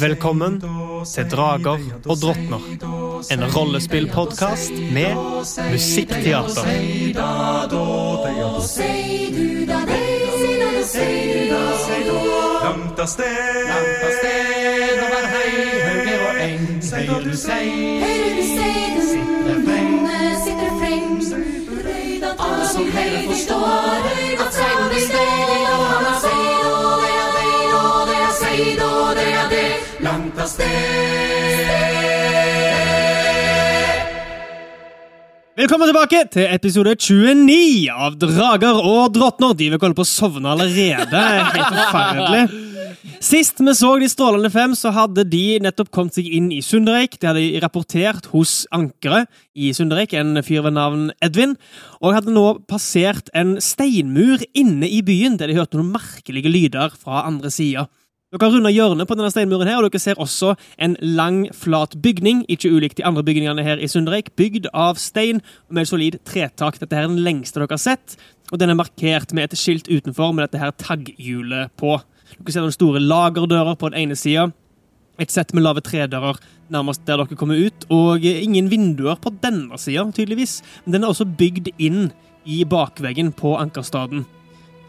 Velkommen til Drager og drottner. En rollespillpodkast med musikkteater. Langt av sted, langt av sted over høyre og eng, høyre du sei, Høyre du sei, du sitter freng, sitter freng. Alle som hører forstår at seid av sted. Velkommen tilbake til episode 29 av Drager og drottner. De vil holde på å sovne allerede. Helt forferdelig. Sist vi så De strålende fem, så hadde de nettopp kommet seg inn i Sundereik. De hadde rapportert hos ankeret i Sundereik, en fyr ved navn Edvin, og hadde nå passert en steinmur inne i byen, der de hørte noen merkelige lyder fra andre sida. Dere har runda hjørnet på denne steinmuren, her, og dere ser også en lang, flat bygning, ikke ulikt de andre bygningene her i Sundreik, bygd av stein med solid tretak. Dette her er den lengste dere har sett, og den er markert med et skilt utenfor med dette her tagghjulet på. Dere ser noen store lagerdører på den ene sida, et sett med lave tredører nærmest der dere kommer ut, og ingen vinduer på denne sida, tydeligvis. Men den er også bygd inn i bakveggen på ankerstaden.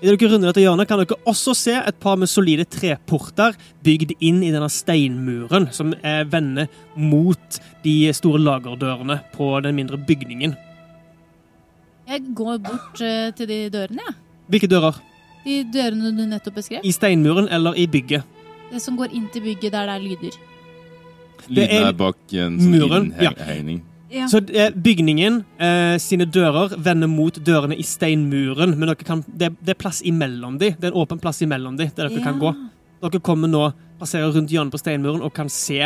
I det dere runder dette hjørnet, kan dere også se et par med solide treporter bygd inn i denne steinmuren, som er vender mot de store lagerdørene på den mindre bygningen. Jeg går bort eh, til de dørene, jeg. Hvilke dører? De dørene du nettopp beskrev. I steinmuren eller i bygget? Det som går inn til bygget der det er lyder. Lyden er er bak en sånn muren, innhegning. Ja. Så eh, bygningen eh, sine dører vender mot dørene i steinmuren, men kan, det, det er plass imellom de. Det er en åpen plass imellom de, der dere kan gå. Dere kommer nå, passerer rundt hjørnet på steinmuren og kan se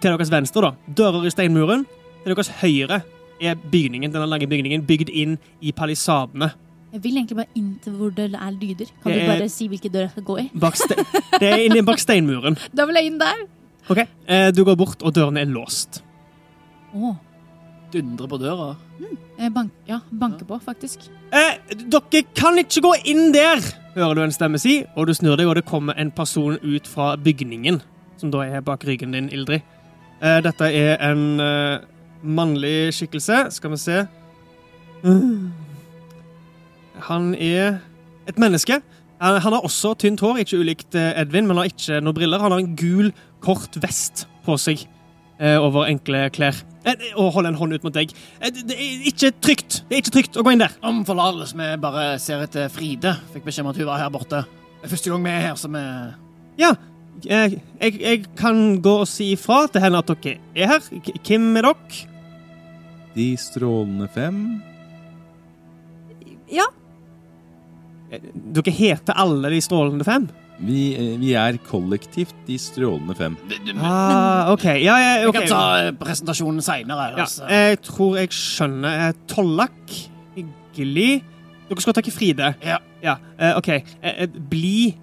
til deres venstre, da. Dører i steinmuren. Til deres høyre er bygningen, denne lange bygningen bygd inn i palisadene. Jeg vil egentlig bare inn til hvor det er lyder. Kan er, du bare si hvilke dør jeg skal gå i? Det er inni bak steinmuren. Da vil jeg inn der. Ok, eh, Du går bort, og dørene er låst. Å, Dundre på døra. jeg bank, ja, banker på, faktisk. Eh, dere kan ikke gå inn der, hører du en stemme si, og du snur deg, og det kommer en person ut fra bygningen, som da er bak ryggen din, Ildrid. Eh, dette er en eh, mannlig skikkelse. Skal vi se Mm. Han er et menneske. Han, han har også tynt hår, ikke ulikt eh, Edvin, men har ikke noen briller. Han har en gul, kort vest på seg over enkle klær. Eh, og hold en hånd ut mot deg. Eh, det, er ikke trygt Det er ikke trygt å gå inn der. Om forlatelse, vi bare ser etter Fride. Fikk beskjed om at hun var her borte. Det er første gang vi er her, så vi Ja, jeg, jeg, jeg kan gå og si ifra til henne at dere er her. K- Hvem er dere? De strålende fem. ja, Eh, Dere heter alle De strålende fem? Vi, eh, vi er kollektivt De strålende fem. Ah, OK. Ja, ja, Vi kan ta eh, presentasjonen seinere. Ja, Altså. jeg tror jeg skjønner. Eh, Tollak, hyggelig. Dere skal takke Fride. Ja. Ja, OK. Bli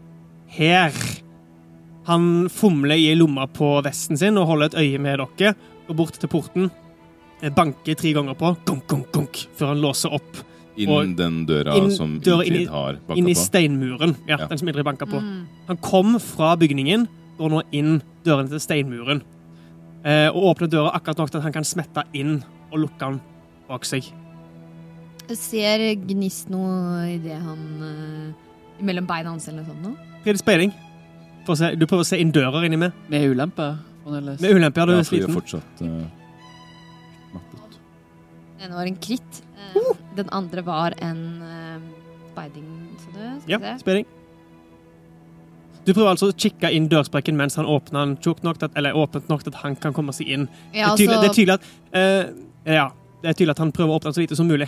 her. Han fomler i lomma på vesten sin og holder et øye med dere. Går bort til porten. Banker tre ganger på, gunk, gunk, gunk, før han låser opp Inn Og den døra inn som døra inn har Ingrid har inn i steinmuren. Ja, Ja. den som Ingrid banka på. Mm. Han kom fra bygningen, går nå inn dørene til steinmuren. Eh, og åpner døra akkurat nok til at han kan smette inn og lukke den bak seg. Ser Gnist noe i det han uh, Mellom beina hans eller noe sånt? nå? Speiling. For du prøver å se inn dører inni meg. Med ulempe. Med ulempe, ja, du Ja, er for vi er sliten. fortsatt uh, mattet. Det var en kritt. Eh, Den andre var en uh, speiding så det, skal Ja. Speiling. Du prøver altså å kikke inn dørsprekken mens han åpner den tjukt nok til at, eller åpent nok til at han kan komme seg inn. Ja, det, er tydelig, det er altså, tydelig at uh, Ja, det er tydelig at han prøver å åpne den så lite som mulig.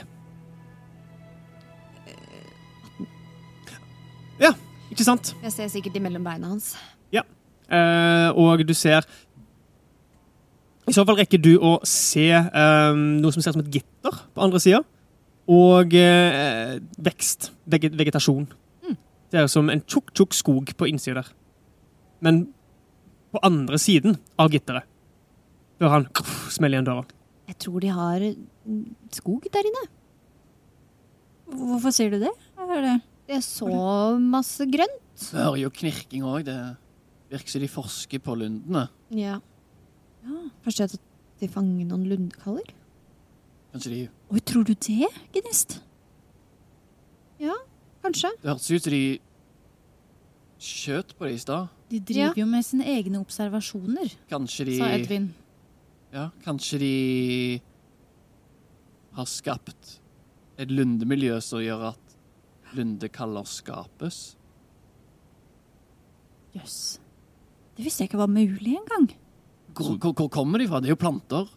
Ja, ikke sant? jeg ser sikkert imellom beina hans. Eh, og du ser I så fall rekker du å se eh, noe som ser ut som et gitter på andre sida, og eh, vekst. Veget vegetasjon. Det er som en tjukk, tjukk skog på innsida der. Men på andre siden av gitteret, bør han smelle igjen døra. Jeg tror de har mm, skog der inne. Hvorfor sier du det? Er det Jeg så masse grønt. Det hører jo knirking òg. Det virker som de forsker på lundene. Ja. Kanskje at de fanger noen lundekaller? Kanskje de Oi, tror du det, Gnist? Kanskje. Det hørtes ut som de skjøt på det i stad. De driver jo med sine egne observasjoner, Kanskje de sa Edvin. Ja, kanskje de har skapt et lundemiljø som gjør at lundekaller skapes. Jøss. Det visste jeg ikke var mulig engang. Hvor, hvor, hvor kommer de fra? Det er jo planter.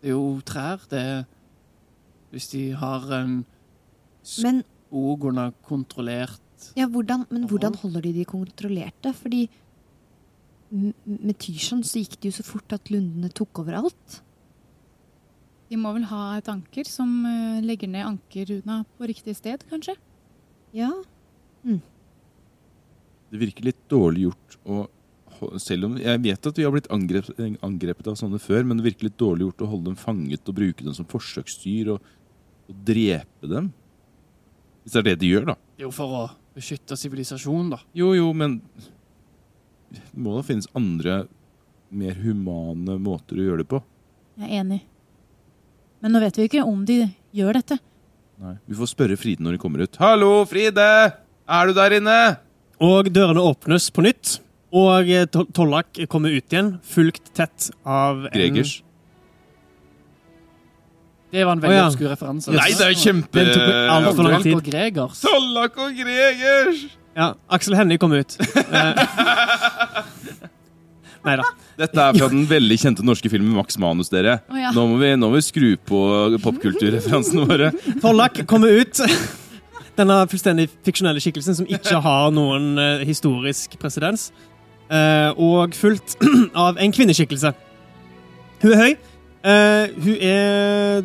Det er jo trær. Det er Hvis de har en Men, skog under kontrollert ja, hvordan, men hvordan holder de de kontrollerte? Fordi med Tyrsson så gikk det jo så fort at lundene tok over alt. De må vel ha et anker som eh, legger ned ankerruna på riktig sted, kanskje? Ja. Det virker litt dårlig gjort å selv om Jeg vet at vi har blitt angrepet, angrepet av sånne før, men det virker litt dårlig gjort å holde dem fanget og bruke dem som forsøksdyr og, og drepe dem. Hvis det er det de gjør, da. Er jo for å beskytte sivilisasjonen, da. Jo, jo, men det må da finnes andre, mer humane måter å gjøre det på. Jeg er enig. Men nå vet vi ikke om de gjør dette. Nei. Vi får spørre Fride når de kommer ut. Hallo, Fride! Er du der inne? Og dørene åpnes på nytt, og eh, Tollak kommer ut igjen, fulgt tett av en Gregers. Det var en veldig oh, ja. obskur referanse. Nei, det er kjempe... Tollak og Gregers. Tollak og Gregers! Ja, Aksel Hennie kom ut. Eh, Nei da. Dette er fra den veldig kjente norske filmen Max Manus, dere. Oh, ja. Nå må vi, nå må vi skru på popkulturreferansene våre. Tollak kommer ut. Denne fullstendig fiksjonelle skikkelsen som ikke har noen eh, historisk presedens. Eh, og fulgt av en kvinneskikkelse. Hun er høy. Eh, hun er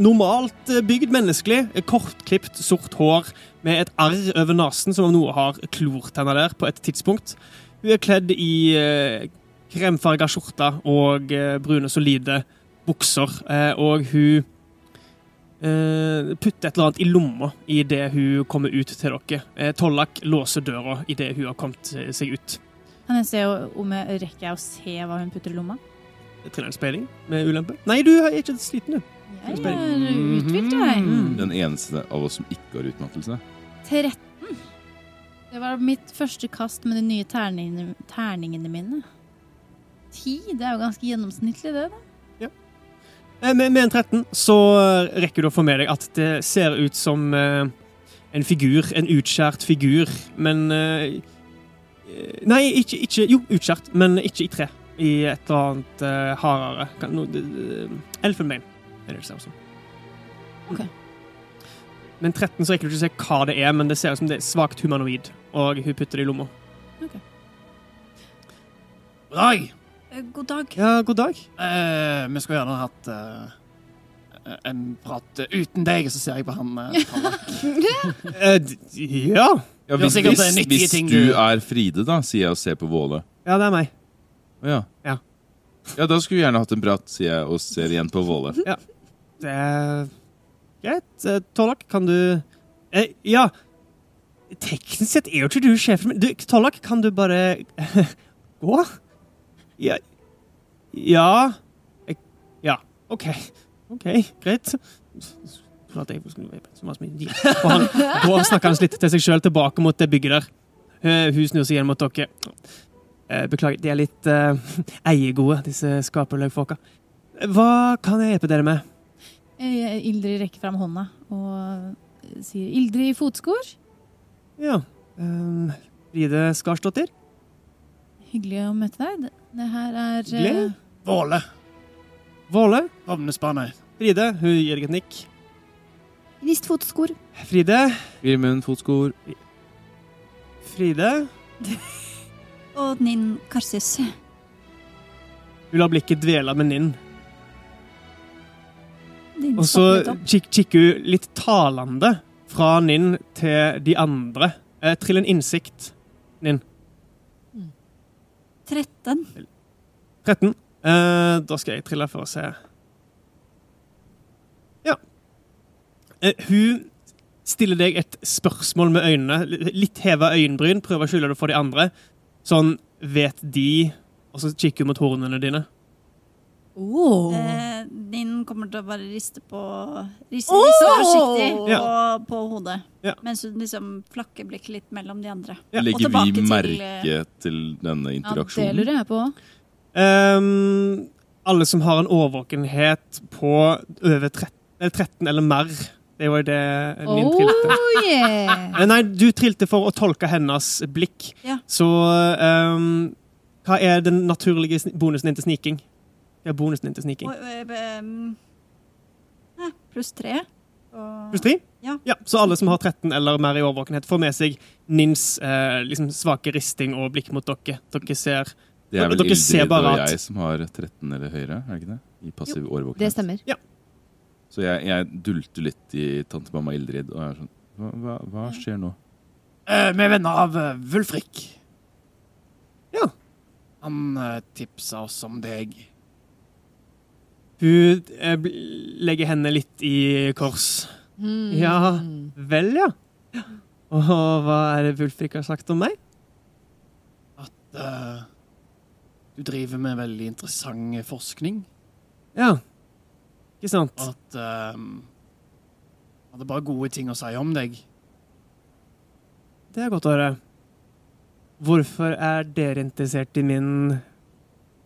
normalt eh, bygd menneskelig. Kortklipt, sort hår med et arr over nesen som om noe har klort henne der på et tidspunkt. Hun er kledd i eh, kremfarga skjorte og brune, solide bukser. Og hun eh, putter et eller annet i lomma idet hun kommer ut til dere. Eh, Tollak låser døra idet hun har kommet eh, seg ut. Kan jeg se om jeg rekker å se hva hun putter i lomma? Triller en speiling med ulempe? Nei, du er ikke sliten, du. Jeg er uthvilt, jeg. Mm. Den eneste av oss som ikke har utmattelse. 13. Det var mitt første kast med de nye terningene, terningene mine. 10, det er jo ganske gjennomsnittlig, det. da. Eh, Med, med en 13 så rekker du å få med deg at det ser ut som eh, en figur, en utskjært figur, men eh, Nei, ikke, ikke Jo, utskjært, men ikke i tre. I et eller annet uh, hardere no, Elfenbein, er det det ser ut som. Ok. Men 13 så rekker du ikke å se hva det er, men det ser ut som det er svakt humanoid, og hun putter det i lomma. Okay. dag! Eh, God dag. Ja, god dag. Eh, vi skulle gjerne hatt eh, en prat eh, uten deg, så ser jeg på han eh. Eh, d- ja. Ja, hvis, sikkert hvis, nyttige hvis ting du du- er Fride, da, sier jeg og ser på Våle. Ja, det er meg. Å ja. Ja. Ja, da skulle vi gjerne hatt en prat, sier jeg og ser igjen på Våle. Det er greit. Eh, Tollak, kan du eh, Ja. Teknisk sett er jo ikke du sjefen min. Du, Tollak, kan du bare gå? Ja Ja Jeg- Ja, OK. OK, greit. Tror at jeg så mye tid. Og han går snakker han litt til seg sjøl tilbake mot det bygget der. Eh, Hun snur seg igjen mot dere. Eh, Beklager, de er litt uh, eiegode, disse skaperløkfolka. Hva kan jeg hjelpe dere med? Eh, Ildrid rekker fram hånda og sier 'Ildrid fotskor'. Ja. Um, Fride Skarsdottir? Hyggelig å møte deg. Det, her er Gle? Hyggelig. Våle. Våle? Rovnesbane. Fride, hun gir deg et nikk. Gnistfotskor. Fride? Grimund, fotskor. Fride? Og Ninn Karsis. Hun lar blikket dvele med Ninn. Og så kik kikker hun litt talende fra Ninn til de andre. Eh, trill en innsikt, Ninn. 13. 13. Eh, da skal jeg trille for å se. Ja. Eh, hun stiller deg et spørsmål med øynene. Litt heva øyenbryn, prøver å skylde det for de andre. Sånn, vet de Og så kikker hun mot hornene dine. Oh. Eh, din kommer til å bare riste på Riste, oh! riste forsiktig Ja. på, på hodet. Ja. Mens hun liksom flakker blikket litt mellom de andre. Ja. Og Legger vi merke til denne Ja, det interaksjonen? lurer jeg på. Um, alle som har en årvåkenhet på over 13, eller 13 eller mer. Det var jo det oh, trilte. Oh yeah! Eh, Nei, du trilte for å tolke hennes blikk. Så um, hva er den naturlige bonusen din til sniking? Ja, bonusen din til sniking. Eh, eh, pluss tre. Og, Pluss tre? Ja. Så alle som har 13 eller mer i årvåkenhet, får med seg Nins eh, liksom svake risting og blikk mot dere. Dere ser Det er vel Dere ser Ildrid bare og at- jeg som har 13 eller høyere, er det ikke det? I passiv Det årvåkenhet. stemmer. Så jeg, jeg dulter litt i tante mamma Ildrid og er sånn Hva, hva, hva skjer nå? Eh, vi er venner av uh, Wulfrik. Ja. Han uh, tipsa oss om deg. Hun eh, legger hendene litt i kors. Mm. Ja. Vel, ja. Og hva er det Wulfrik har sagt om meg? At uh, du driver med veldig interessant forskning. Ja. Ikke sant? At uh, hadde bare gode ting å si om deg. Det er godt å høre. Hvorfor er dere interessert i min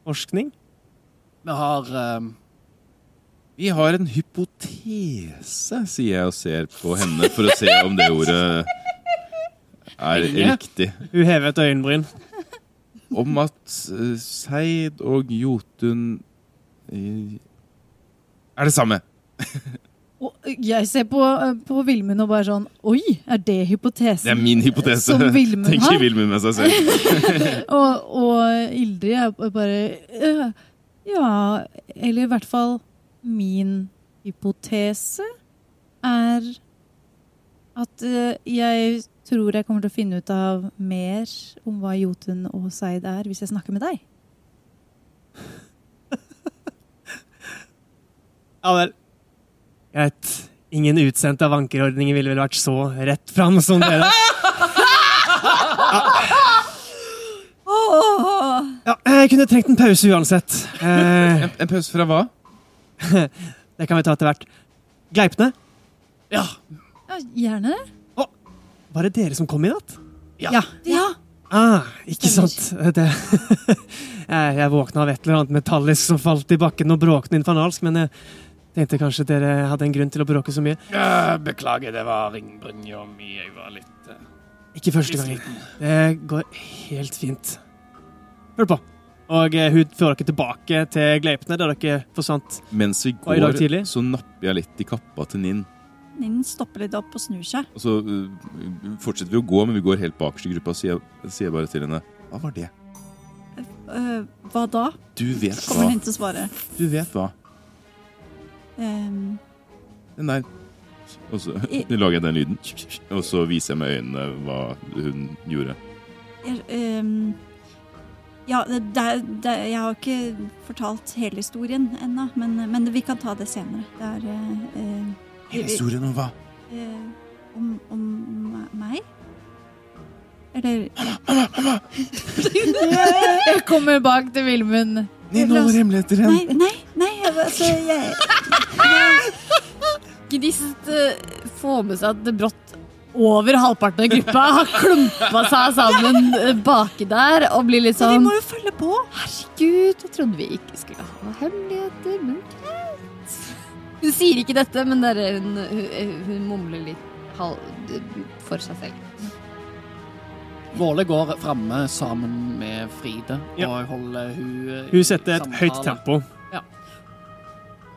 forskning? Vi har eh, Vi har en hypotese, sier jeg og ser på henne for å se om det ordet er riktig. Hun hever et øyenbryn. Om at eh, Seid og Jotun eh, er det samme. Og jeg ser på, eh, på Vilmund og bare sånn Oi, er det hypotesen? Det er min hypotese, Som Vilmund tenker har? Vilmund med seg selv. Og, og Ildrid er bare øh, Ja, eller i hvert fall min hypotese er at øh, jeg tror jeg kommer til å finne ut av mer om hva Jotun og Seid er, hvis jeg snakker med deg. Ja vel. Greit. Ingen utsendte av ankerordningen ville vel vært så rett fram som dere. Ja. Ja, jeg kunne trengt en pause uansett. Eh, En, en pause fra hva? det kan vi ta etter hvert. Gleipne, Ja. Ja, gjerne det. var det dere som kom i natt? Ja. Ja. Ah, ikke sant. Det, jeg, jeg våkna av et eller annet metallisk som falt i bakken og bråkte infernalsk, men jeg tenkte kanskje dere hadde en grunn til å bråke så mye. Beklager, det var ringbrynja mi. Jeg var litt uh, Ikke første gangen. Det går helt fint. Hør på. Og eh, hun fører dere tilbake til Gleipne, der dere forsvant. Mens vi Og Mens vi går, så napper jeg litt i kappa til Ninn. Ninn stopper litt opp og snur seg. Og så uh, fortsetter vi å gå, men vi går helt bakerst i gruppa, sier jeg sier jeg bare til henne. Hva var det? Uh, hva da? Du vet Kommer hva. hun til å svare. Du vet hva. Um, Den der. Og så I- lager jeg den lyden. Og så viser jeg med øynene hva hun gjorde. jeg, ehm, ja, det, det, det, jeg har ikke fortalt hele historien ennå, men, men vi kan ta det senere. Det er eh, eh, Hele historien om hva? eh, om, om meg? Eller Jeg kommer bak til Vilmund. Ninn holder hemmeligheter Nei, igjen. nei, nei altså jeg, Gnist eh, får med seg at det brått over halvparten av gruppa har klumpa seg sammen eh, baki der og blir litt Men vi sånn må jo følge på! Herregud, jeg trodde vi ikke skulle ha hemmeligheter, men greit. Hun sier ikke dette, men det hun, hun, hun mumler litt for seg selv. Våle går framme sammen med Fride Ja. og holder hun eh, Hun setter et høyt tempo.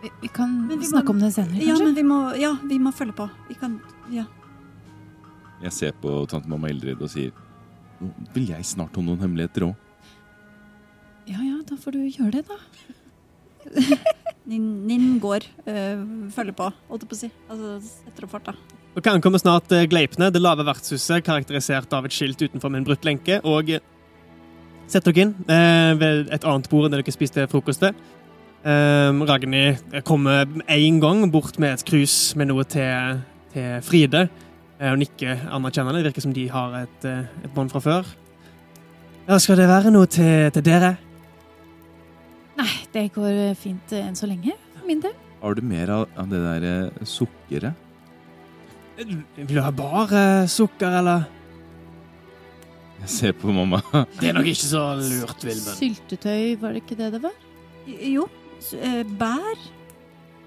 Vi, vi kan vi snakke må- om det senere, Ja, men vi må, ja, vi må følge på. Vi kan Ja. Jeg ser på tante mamma Ildrid og sier Nå vil jeg snart ha noen hemmeligheter òg. Ja, ja. da får du gjøre det, da. Nin, Nin går, øh, følger på, holdt jeg på å si. Altså, setter opp farta. Dere ankommer snart eh, Gleipne, det lave vertshuset, karakterisert av et skilt utenfor med en brutt lenke, og Sett setter dere inn eh, ved et annet bord enn det dere spiste frokost. Eh, Ragnhild kommer en gang bort med et krus med noe til, til Fride, eh, og nikker anerkjennende. Det virker som de har et, eh, et bånd fra før. Ja, skal det være noe til, til dere? Nei, det går eh, fint eh, enn så lenge, for min del. Har du mer av, av det der eh, sukkeret? Vil du ha bare sukker, eller? Jeg ser på mamma. Det er nok ikke så lurt, Vilmund. Syltetøy, var det ikke det det var? Jo, bær.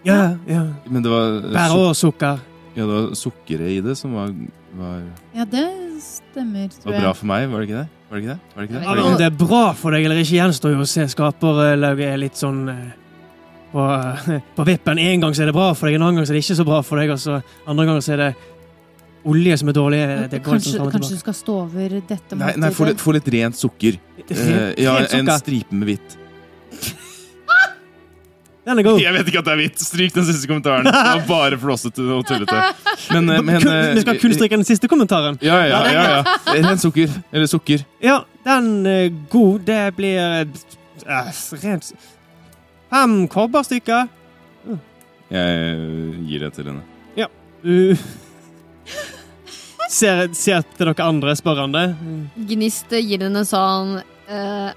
Ja, ja. Men det var, Bær og sukker. Ja, det var sukkeret i det som var, var, Ja, det stemmer, tror var jeg. bra for meg, var det ikke det? Var det ikke det? Var det ikke det? Var det ikke Om det er bra for deg eller ikke, gjenstår jo å se. Skaperlauget er litt sånn eh, på, eh, på vippen. En gang så er det bra for deg, en annen gang så er det ikke så bra for deg. Og så andre ganger så er det olje som er dårlig. Det går Kanskje, kanskje du skal stå over dette Nei, nei få, litt, litt rent sukker. Rent, uh, ja, Helt en stripe med hvitt. Den er god. Jeg vet ikke at det er hvitt. Stryk den siste kommentaren. Det var bare flossete og tullete. Men, eh, men eh, vi skal kun stryke den siste kommentaren. Ja, ja, ja. ja. Ren sukker. Eller sukker. Ja, den er god. Det blir eh, rent Fem kobberstykker. Jeg gir det til henne. Du ser, ser til dere andre spørrende. Gnist gir henne sånn eh,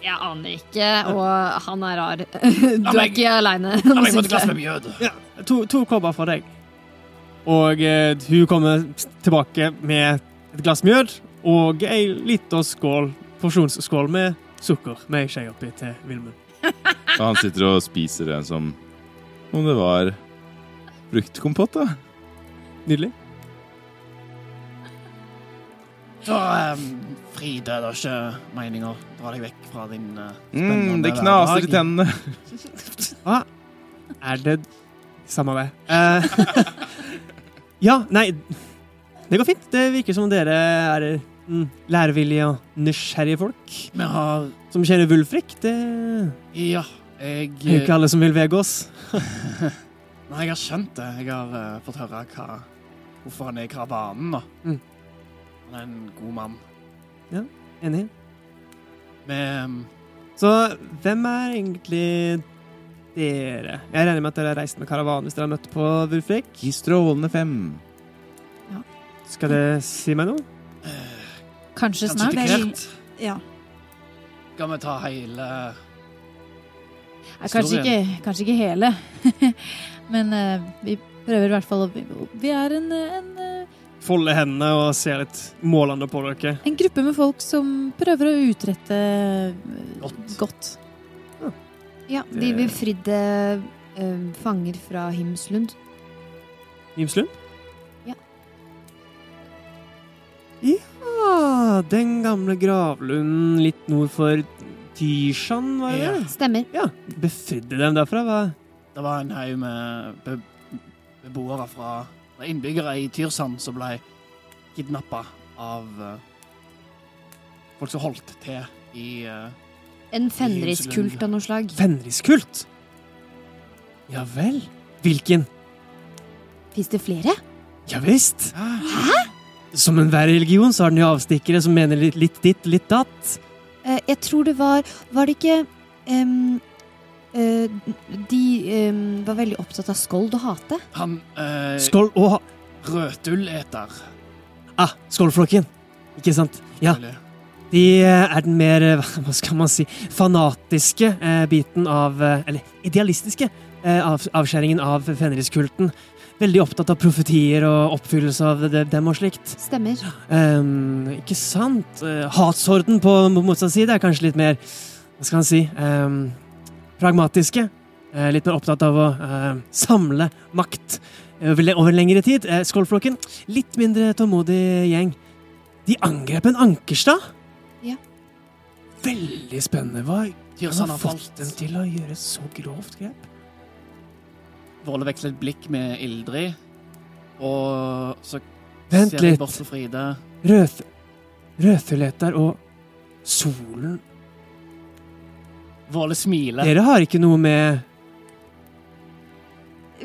Jeg aner ikke, og han er rar. Du er ikke aleine. La meg få et glass med mjød. Ja, to, to kobber for deg. Og eh, hun kommer tilbake med et glass mjød og ei lita skål, porsjonsskål med sukker med ei skje oppi til Vilmund. Og han sitter og spiser det som om det var fruktkompott, da. Nydelig. Så um, Fride, det er ikke meninga å dra deg vekk fra din uh, Mm, det knaser i tennene. Hva er det Samme det. Uh, ja, nei Det går fint. Det virker som dere er mm, lærevillige og nysgjerrige folk. Vi har Som kjenner Wulfrik. Det Ja, jeg Det er ikke alle som vil Vegås. Nei, jeg har skjønt det. Jeg har uh, fått høre hva, hvorfor han er i karavanen, da. Mm. Han er en god mann. Enig. Vi um, Så hvem er egentlig dere? Jeg regner med at dere har reist med karavan hvis dere har møtt på Wulfrik. I strålende fem. Skal det si meg noe? Kanskje snart. Kanskje ikke helt. Ja. skal vi ta hele Nei, kanskje, ikke, kanskje ikke hele. Men uh, vi prøver i hvert fall å Vi er en, en, Folde hendene og se litt målende på dere. en gruppe med folk som prøver å utrette eh, Godt. godt. Ja, de befridde eh, fanger fra Himslund. Himslund? Ja. Ja, den gamle gravlunden litt nord for Tyrsand, var det Ja. det? Stemmer. Ja. Befridde dem derfra? Hva? Det var en haug med be beboere fra innbyggere i Tyrsand som ble kidnappa av eh, folk som holdt til i eh, En fenriskult av noe slag. Fenriskult? Ja vel. Hvilken? Fins det flere? Ja visst. Hæ? Som enhver religion så har den jo avstikkere som mener litt, litt ditt, litt datt. Eh, jeg tror det var Var det ikke em, eh, De um, var veldig opptatt av skold og hate. Han uh, Skold og ha... rødulleter. Ah, skoldflokken. Ikke sant? Ja. De eh, er den mer, eh, hva skal man si, fanatiske eh, biten av eh, Eller idealistiske eh, av, avskjæringen av fenriskulten. Veldig opptatt av profetier og oppfyllelse av det, dem og slikt. Stemmer. Um, ikke sant? Hatshorden på motsatt side er kanskje litt mer Hva skal man si ehm, Pragmatiske. Eh, litt mer opptatt av å eh, samle makt over, over lengre tid. Skålflokken, litt mindre tålmodig gjeng. De angrep en Ankerstad? Ja. Veldig spennende. Hva Tyrsand har har fått dem til å gjøre så grovt grep? Våle veksler et blikk med Ildrid, og så Vent ser litt. bort på Fride. Rød, rødfileter og solen Våle smiler. Dere har ikke noe med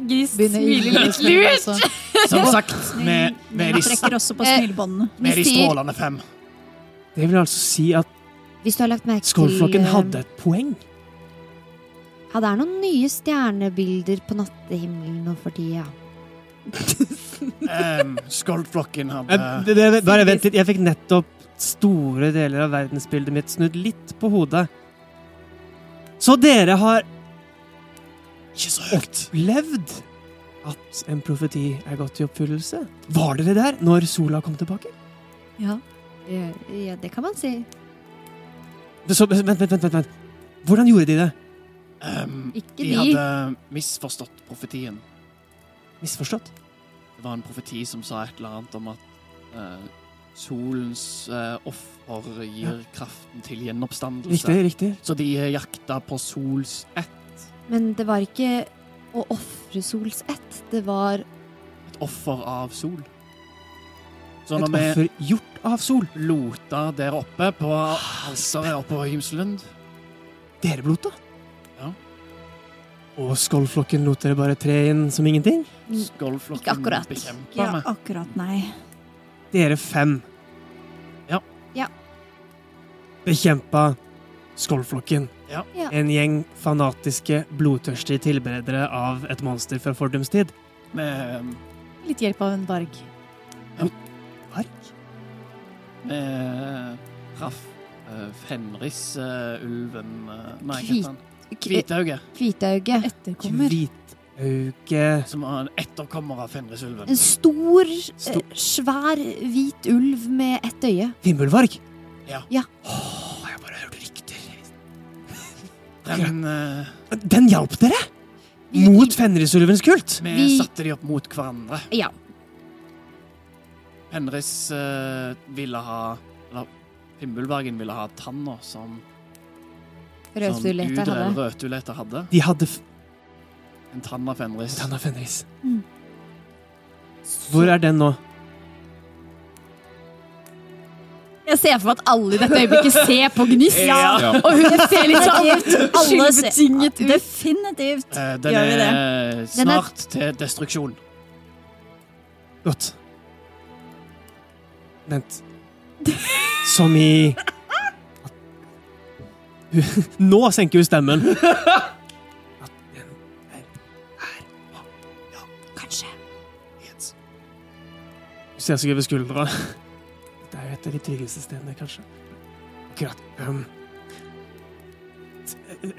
Gis smiler litt lurt. Som sagt, med, med, Vi de, trekker også på Eh, smilebåndene. med de strålende fem. Det vil altså si at Hvis du har lagt merke til eh, hadde et poeng. Ja, det er noen nye stjernebilder på nattehimmelen nå for tida. Um, Skoldflokken hadde det- det- Bare vent litt. Jeg fikk nettopp store deler av verdensbildet mitt snudd litt på hodet. Så dere har Ikke så høyt. opplevd at en profeti er gått i oppfyllelse? Var dere der når sola kom tilbake? Ja. ja, ja det kan man si. Så, vent, vent, vent, vent, vent. Hvordan gjorde de det? Um, Ikke de de. hadde misforstått profetien. Misforstått? Det var en profeti som sa et eller annet om at eh, solens uh, offer gir kraften til gjenoppstandelse. Riktig, riktig. Så de eh, jakta på sols ett, Men det var ikke å ofre sols ett. Det var et offer av sol. Så Et offer gjort av sol. lota der oppe på alteret oppe på Hymselund Dere blota? Ja. Og skålflokken lot dere bare tre inn som ingenting? Skålflokken bekjempa meg. Ikke akkurat, nei. Dere fem. Ja. Ja. Bekjempa Skollflokken. Ja. Ja. En gjeng fanatiske, blodtørstige tilberedere av et monster fra fordums tid. Med, Litt hjelp av en varg. Ark? med Raff. uh, Fenris-ulven Nei, hva heter han? Hvitauge. Hvitauge. Etterkommer. Hvitauge Som var en etterkommer av Fenris-ulven. En stor, Sto- eh, svær, hvit ulv med ett øye. Fimbulvarg? Ja. Ja. Åh, jeg bare hørte rykter. Den, uh... Den hjalp dere? Mot Fenrisulvens kult? vi, Vi- satte de opp mot hverandre. Ja. Fenris uh, ville ha Eller Fimbulbergen ville ha tanna som, eller hadde. Rødtuleter hadde. De hadde f- En tann av Fenris. Tanna Fenris. Mm. Hvor er den nå? Jeg ser for meg at alle i dette øyeblikket ser på Gniss. Ja. Og hun ser litt sånn Alle ser- ut. Definitivt. uh, den Gjør vi det? Den er- snart til destruksjon. Godt. Vent. Som i Nå senker hun stemmen. ser seg over skuldra. Det er jo et av de tryggeste stedene, kanskje. Akkurat. Um.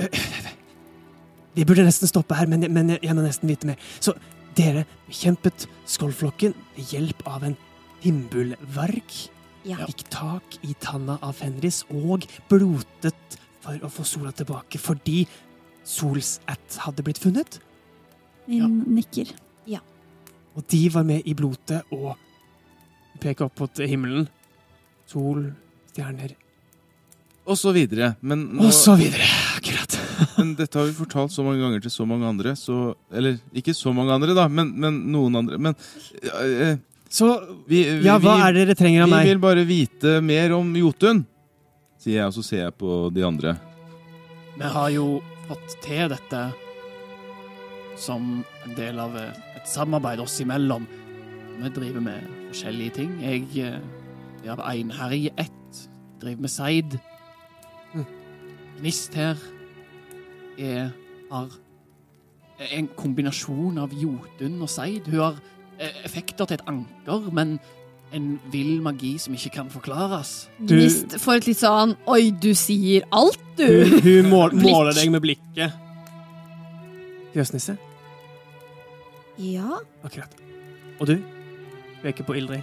Vi burde nesten stoppe her, men, men jeg må nesten vite mer. Så dere bekjempet skoldflokken ved hjelp av en himbulvarg. Ja. Fikk tak i tanna av Fenris og blotet for å få sola tilbake fordi Solsætt hadde blitt funnet. Min nikker. Og de var med i blotet og peker opp mot himmelen. Sol, stjerner Og så videre. Men, nå, Og så videre. Akkurat. men dette har vi fortalt så mange ganger til så mange andre, så Eller ikke så mange andre, da, men, men noen andre. Men eh, Så vi, vi, ja, hva vi, er det dere trenger av vi meg? vil bare vite mer om Jotun, sier jeg, og så ser jeg på de andre. Vi har jo fått til dette som en del av et samarbeid oss imellom. Vi driver med forskjellige ting. Jeg er av einherje ett, driver med seid. Mm. Gnist her er, har en kombinasjon av jotun og seid. Hun har eh, effekter til et anker, men en vill magi som ikke kan forklares. Du- Gnist får et litt sånn Oi, du sier alt, du! Hun, hun mål, måler deg med blikket. Fjøsnisse. Ja. Akkurat. Og du? Peker på Ildrid.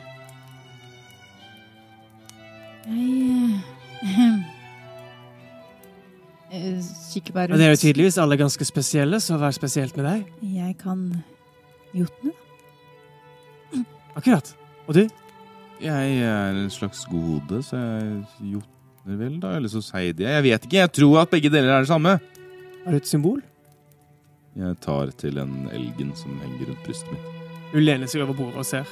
Jeg eh, eh, kikker bare Og dere er jo tydeligvis alle ganske spesielle, så hva er spesielt med deg? Jeg kan jotne. Akkurat. Og du? Jeg er en slags gode, så jeg jotner vel, da. Eller så seider jeg. Jeg vet ikke. Jeg tror at begge deler er det samme. Har du et symbol? Jeg tar til en elgen som henger rundt brystet mitt. Hun lener seg over bordet og ser.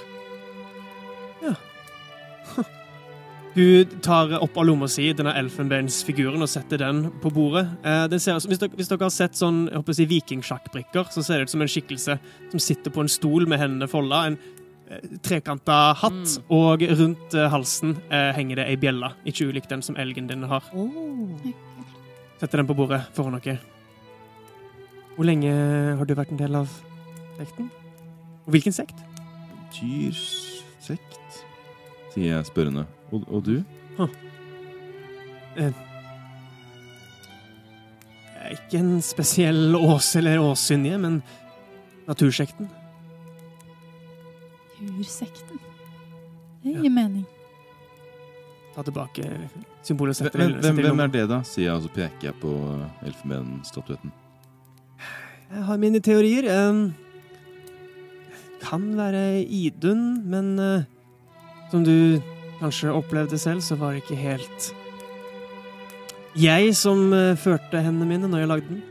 Hun tar opp av lomma si denne elfenbeinsfiguren og setter den på bordet. Eh, den ser, hvis, dere, hvis dere har sett sånn, jeg håper å si vikingsjakkbrikker, så ser det ut som en skikkelse som sitter på en stol med hendene folda. En eh, trekanta hatt, og rundt eh, halsen eh, henger det ei bjelle. Ikke ulik den som elgen din har. Setter den på bordet foran dere. Hvor lenge har du vært en del av sekten? Og hvilken sekt? Tyrsekt, sier jeg spørrende. Og, og du? Jeg er ikke en spesiell ås eller åssynje, men natursekten. Natursekten? Det gir mening. Ta tilbake symbolet og sett Hvem, det hvem, hvem er det, da? sier jeg, og så peker jeg på eh, elfenbenstatuetten. Jeg har mine teorier. Um, kan være Idun, men eh, som du kanskje opplevde selv, så var det ikke helt jeg som eh, førte hendene mine når jeg lagde den.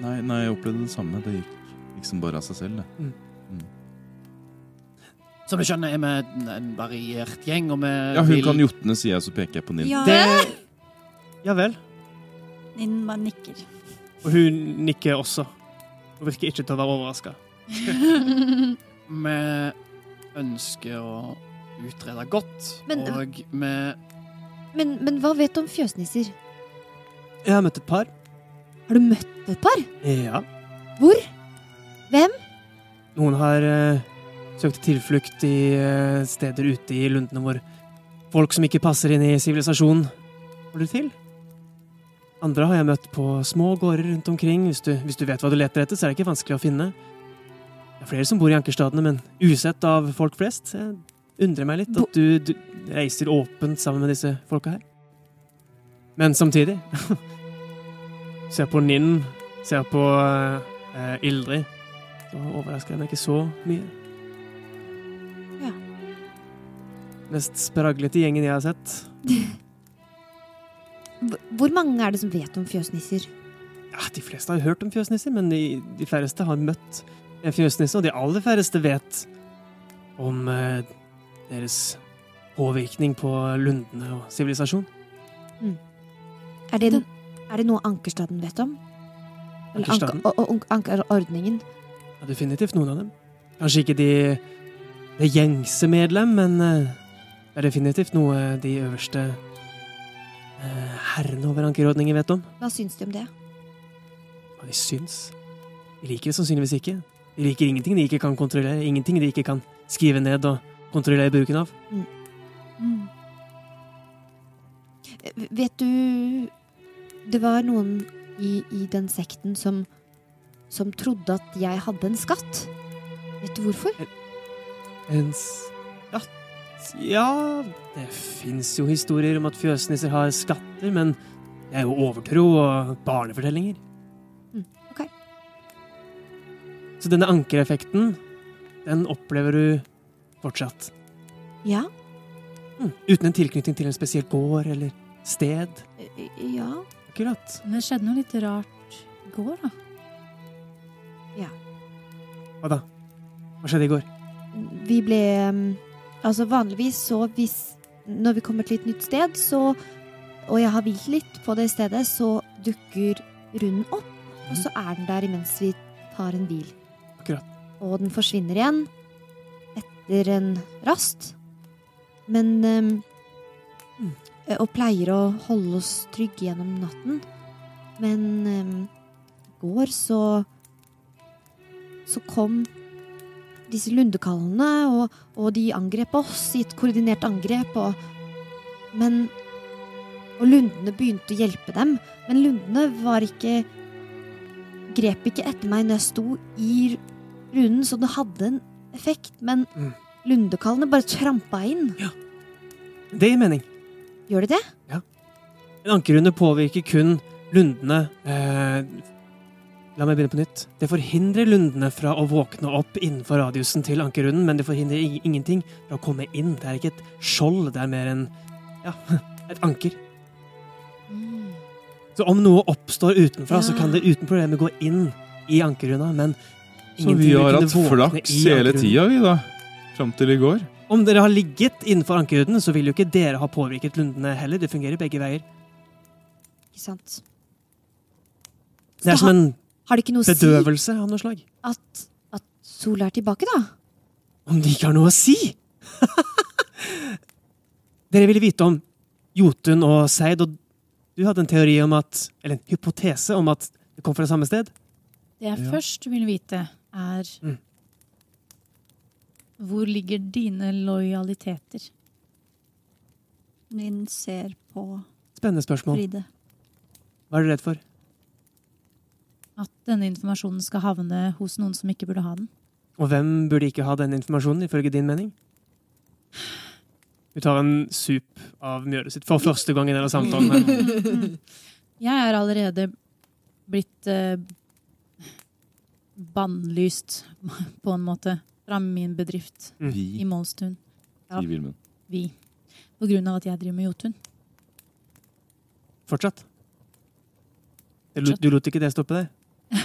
Nei, nei, jeg opplevde det samme. Det gikk liksom bare av seg selv, det. Som du skjønner, er vi en, en variert gjeng, og vi Ja, hun vil kan jotne, sier jeg, så peker jeg på Ninn. Ja, Det Ja vel. Ninn bare nikker. Og hun nikker også. Hun virker ikke til å være overraska. Vi ønsker å utrede godt, Men- og med Men, men hva vet du om fjøsnisser? Jeg har møtt et par. Har du møtt et par? Ja. Hvor? Hvem? Noen har eh, søkt tilflukt i eh, steder ute i lundene hvor folk som ikke passer inn i sivilisasjonen, holder til. Andre har jeg møtt på små gårder rundt omkring. Hvis du, hvis du vet hva du leter etter, så er det ikke vanskelig å finne. Det er flere som bor i ankerstadene, men usett av folk flest. Jeg undrer meg litt at du, du reiser åpent sammen med disse folka her. Men samtidig Ser på Ninn, ser på eh, Ildrid så overrasker jeg meg ikke så mye. Ja. Mest spraglete gjengen jeg har sett. Hvor- mange er det som vet om fjøsnisser? Ja, de fleste har hørt om fjøsnisser, men de, de færreste har møtt en fjøsnisse, og de aller færreste vet om eh, deres påvirkning på lundene og sivilisasjon. Er det, er det noe Ankerstaden vet om? Ankerstaden? Ankerordningen? Ja, definitivt noen av dem. Kanskje ikke de, det gjengse medlem, men eh, det er definitivt noe de øverste eh, herrene over ankerordningen vet om. Hva syns de om det? Hva de syns. De liker det sannsynligvis ikke. De liker ingenting de ikke kan kontrollere, ingenting de ikke kan skrive ned og kontrollere bruken av. Mm. Mm. Vet du Det var noen i, i den sekten som, som trodde at jeg hadde en skatt. Vet du hvorfor? En skatt Ja, det fins jo historier om at fjøsnisser har skatter, men det er jo overtro og barnefortellinger. Mm, ok. Så denne ankereffekten, den opplever du fortsatt. Ja. Mm, uten en tilknytning til en spesiell gård eller sted. eh, Ja. Akkurat. Men det skjedde noe litt rart i går, da. Ja. Hva da? Hva skjedde i går? Vi ble um, Altså vanligvis så hvis Når vi kommer til et nytt sted, så Og jeg har hvilt litt på det stedet, så dukker runden opp. Og så er den der imens vi tar en hvil. Akkurat. Og den forsvinner igjen etter en rast. Men um. Og pleier å holde oss trygge gjennom natten. Men um, i går så Så kom disse lundekallene, og, og de angrep oss i et koordinert angrep. Og, men Og lundene begynte å hjelpe dem, men lundene var ikke Grep ikke etter meg når jeg sto i runden, så det hadde en effekt. Men Mm. lundekallene bare trampa inn. Det gir mening. Gjør det det? En ankerunde påvirker kun lundene eh, La meg begynne på nytt. Det forhindrer lundene fra å våkne opp innenfor radiusen til ankerunden, men det forhindrer ingenting fra å komme inn. Det er ikke et skjold, det er mer en ja, et anker. Så om noe oppstår utenfra, så kan det uten problemer gå inn i ankerrunda, men Så vi har hatt flaks hele tida, vi, da. Fram til i går. Om dere har ligget innenfor ankerhuden, så vil jo ikke dere ha påvirket lundene heller. Det fungerer begge veier. Ikke sant? Det er som en Har det ikke noe bedøvelse si av noe slag. at, at sola er tilbake, da? Om det ikke har noe å si! dere ville vite om Jotun og Seid, og du hadde en teori om at Eller en hypotese om at det kom fra samme sted? Det jeg Ja. først vil vite, er Mm. Hvor ligger dine lojaliteter? Min ser på Spennende spørsmål. Fride. Hva er du redd for? At denne informasjonen skal havne hos noen som ikke burde ha den? Og hvem burde ikke ha denne informasjonen, ifølge din mening? Hun tar en sup av mjølet sitt for første gang i denne samtalen. Jeg er allerede blitt eh, bannlyst, på en måte, fra min bedrift i Målstun. Ja. I. Vi. På grunn av at jeg driver med Jotun. Fortsatt. Du, lot- du lot ikke det stoppe deg?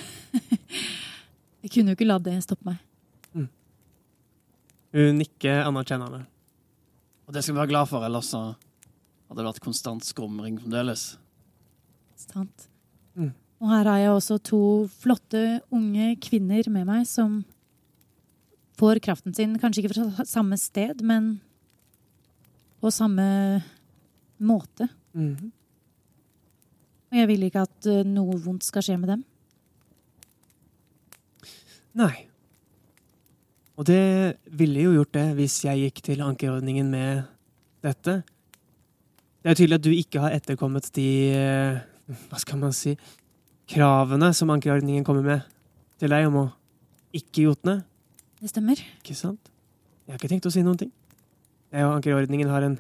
Jeg kunne jo ikke la det stoppe meg. Hun nikker anerkjennende. Og det skal vi være glad for, ellers så hadde det vært konstant skrumring fremdeles. Sant? Mm. Og her har jeg også to flotte, unge kvinner med meg som får kraften sin, kanskje ikke fra samme sted, men på samme måte. Mhm. Og jeg vil ikke at eh, noe vondt skal skje med dem. Nei. Og det ville jo gjort det hvis jeg gikk til ankerordningen med dette. Det er tydelig at du ikke har etterkommet de eh, Hva skal man si Kravene som ankerordningen kommer med til deg om å ikke jotne. Det stemmer. Ikke sant? Jeg har ikke tenkt å si noen ting. Jeg og ankerordningen har en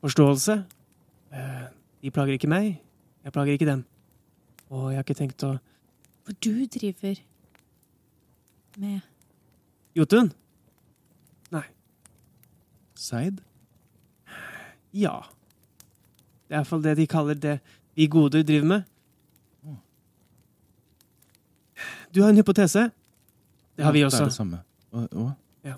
forståelse. Eh, De plager ikke meg. Jeg plager ikke dem. Og jeg har ikke tenkt å For du driver med Jotun? Nei. Seid? Ja. Det er iallfall det de kaller det vi gode driver med. Du har en hypotese. Det har vi også. Det er det samme. Å, Ja.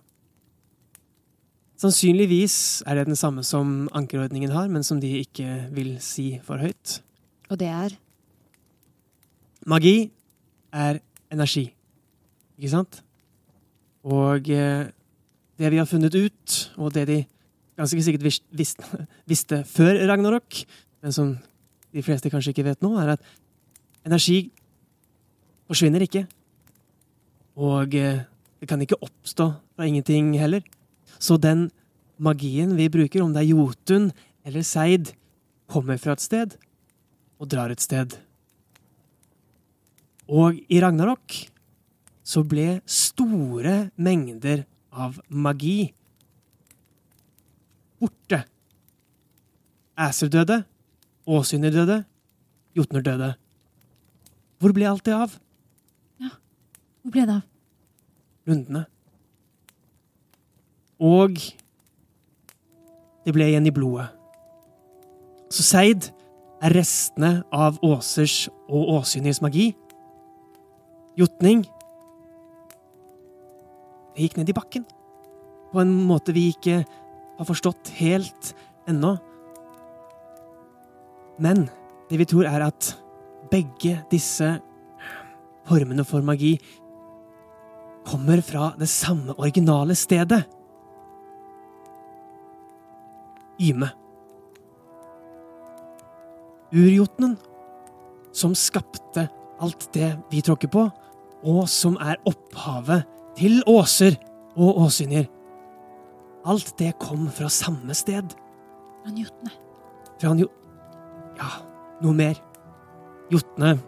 Sannsynligvis er det den samme som ankerordningen har, men som de ikke vil si for høyt. Og det er Magi er energi, ikke sant? Og eh, det vi har funnet ut, og det de ganske sikkert vis vis visste før Ragnarok, men som de fleste kanskje ikke vet nå, er at energi forsvinner ikke. Og eh, det kan ikke oppstå fra ingenting heller. Så den magien vi bruker, om det er Jotun eller Seid, kommer fra et sted og drar et sted. Og i Ragnarok så ble store mengder av magi borte. Æser døde, åsyner døde, jotner døde. Hvor ble alt det av? Hvor ble det av? Rundene. Og det ble igjen i blodet. Så Seid er restene av Åsers og Åsyners magi. Jotning Det gikk ned i bakken. På en måte vi ikke har forstått helt ennå. Men det vi tror, er at begge disse formene for magi kommer fra det samme originale stedet. Yme. Urjotnen, som skapte alt det vi tråkker på, og som er opphavet til åser og åsynjer. Alt det kom fra samme sted. Fra Jotne. Fra jo Ja, noe mer. Jotne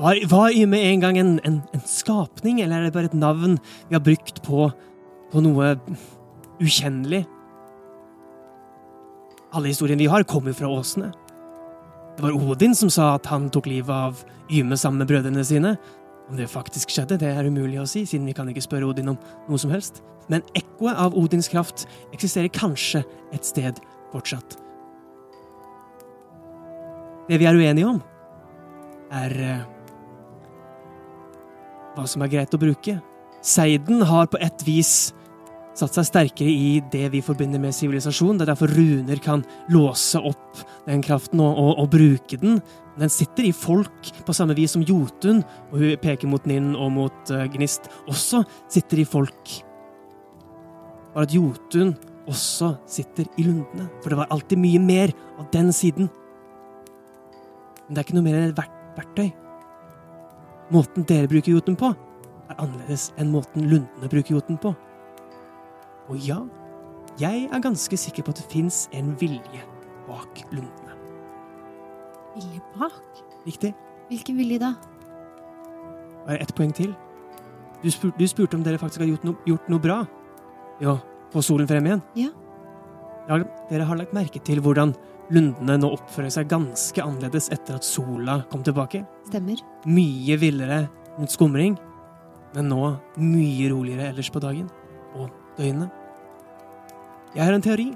Var, var Yme en gang en, en, en skapning, eller er det bare et navn vi har brukt på, på noe ukjennelig? Alle historiene vi har, kommer fra åsene. Det var Odin som sa at han tok livet av Yme sammen med brødrene sine. Om det faktisk skjedde, det er umulig å si, siden vi kan ikke spørre Odin om noe som helst. Men ekkoet av Odins kraft eksisterer kanskje et sted fortsatt. Det vi er uenige om, er eh, hva som er greit å bruke Seiden har på et vis satt seg sterkere i det vi forbinder med sivilisasjon. Det er derfor runer kan låse opp den kraften og, og, og bruke den. Den sitter i folk på samme vis som Jotun, og hun peker mot Ninn og mot uh, Gnist, også sitter i folk. Bare at Jotun også sitter i lundene, for det var alltid mye mer av den siden. Men det er ikke noe mer enn et verktøy. Måten dere bruker joten på, er annerledes enn måten lundene bruker joten på. Og ja, jeg er ganske sikker på at det fins en vilje bak lundene. Vilje bak? Riktig? Hvilken vilje da? Bare ett poeng til. Du, spur, du spurte om dere faktisk har gjort, no, gjort noe bra ved å få solen frem igjen. Ja. Ja, dere har lagt merke til hvordan lundene nå oppfører seg ganske annerledes etter at sola kom tilbake. Stemmer. Mye villere mot skumring, men nå mye roligere ellers på dagen og døgnet. Jeg har en teori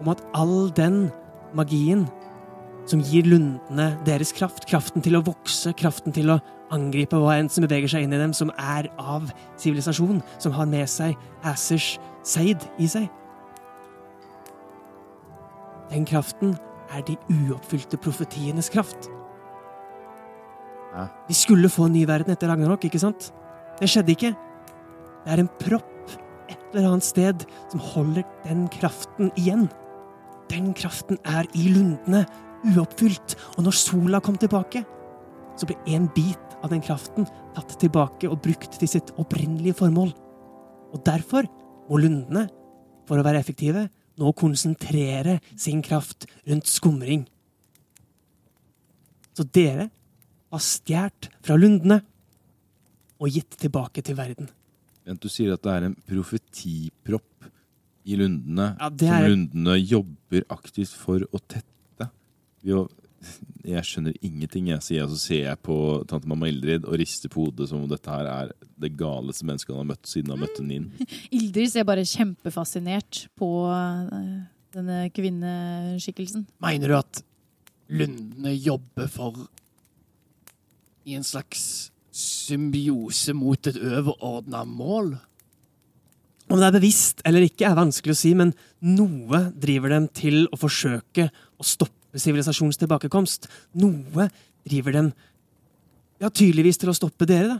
om at all den magien som gir lundene deres kraft, kraften til å vokse, kraften til å angripe hva enn som beveger seg inn i dem, som er av sivilisasjon, som har med seg Assers seid i seg. Den kraften er de uoppfylte profetienes kraft. Vi skulle få en ny verden etter Ragnarok, ikke sant? Det skjedde ikke. Det er en propp et eller annet sted som holder den kraften igjen. Den kraften er i lundene, uoppfylt, og når sola kom tilbake, så ble en bit av den kraften tatt tilbake og brukt til sitt opprinnelige formål. Og derfor må lundene, for å være effektive, nå konsentrere sin kraft rundt skumring. Så dere har stjålet fra lundene og gitt tilbake til verden. Vent, du sier at det er en profetipropp i lundene Ja, er... som lundene jobber aktivt for å tette. Ved å, jeg skjønner ingenting, jeg, sier jeg, så ser jeg på tante mamma Ildrid og rister på hodet som om dette her er det galeste mennesket han har møtt siden han møtte Nin. Ildrid ser bare kjempefascinert på eh, denne kvinneskikkelsen. Mener du at lundene jobber for i en slags symbiose mot et overordna mål? Om det er bevisst eller ikke, er vanskelig å si, men noe driver dem til å forsøke å stoppe sivilisasjons tilbakekomst. Noe driver dem ja, tydeligvis til å stoppe dere, da.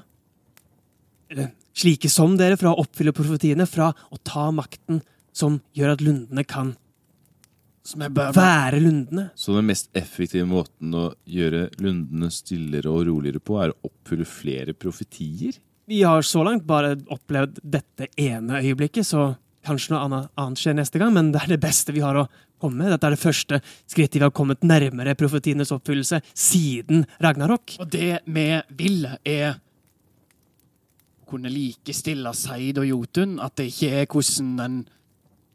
Eller slike som dere, fra å oppfylle profetiene, fra å ta makten som gjør at lundene kan er være lundene. Så den mest effektive måten å gjøre lundene stillere og roligere på, er å oppfylle flere profetier? Vi har så langt bare opplevd dette ene øyeblikket, så kanskje noe annet, annet skjer neste gang, men det er det beste vi har å komme med. Dette er det første skrittet vi har kommet nærmere profetienes oppfyllelse siden Ragnarok. Og det vi vil, er å kunne likestille Seid og Jotun. At det ikke er hvordan en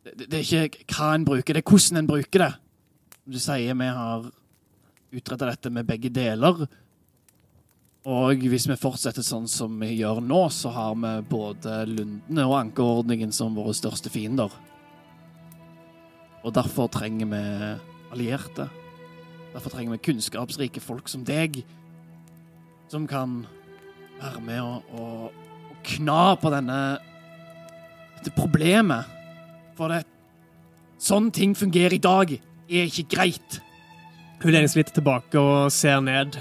Det er ikke hva en bruker, det er hvordan en bruker det. Du sier, vi har utretta dette med begge deler. Og hvis vi fortsetter sånn som vi gjør nå, så har vi både Lundene og Ankerordningen som våre største fiender. Og derfor trenger vi allierte. Derfor trenger vi kunnskapsrike folk som deg, som kan være med og, og, og kna på denne dette problemet. For det sånn ting fungerer i dag, er ikke greit. Hun lener seg litt tilbake og ser ned.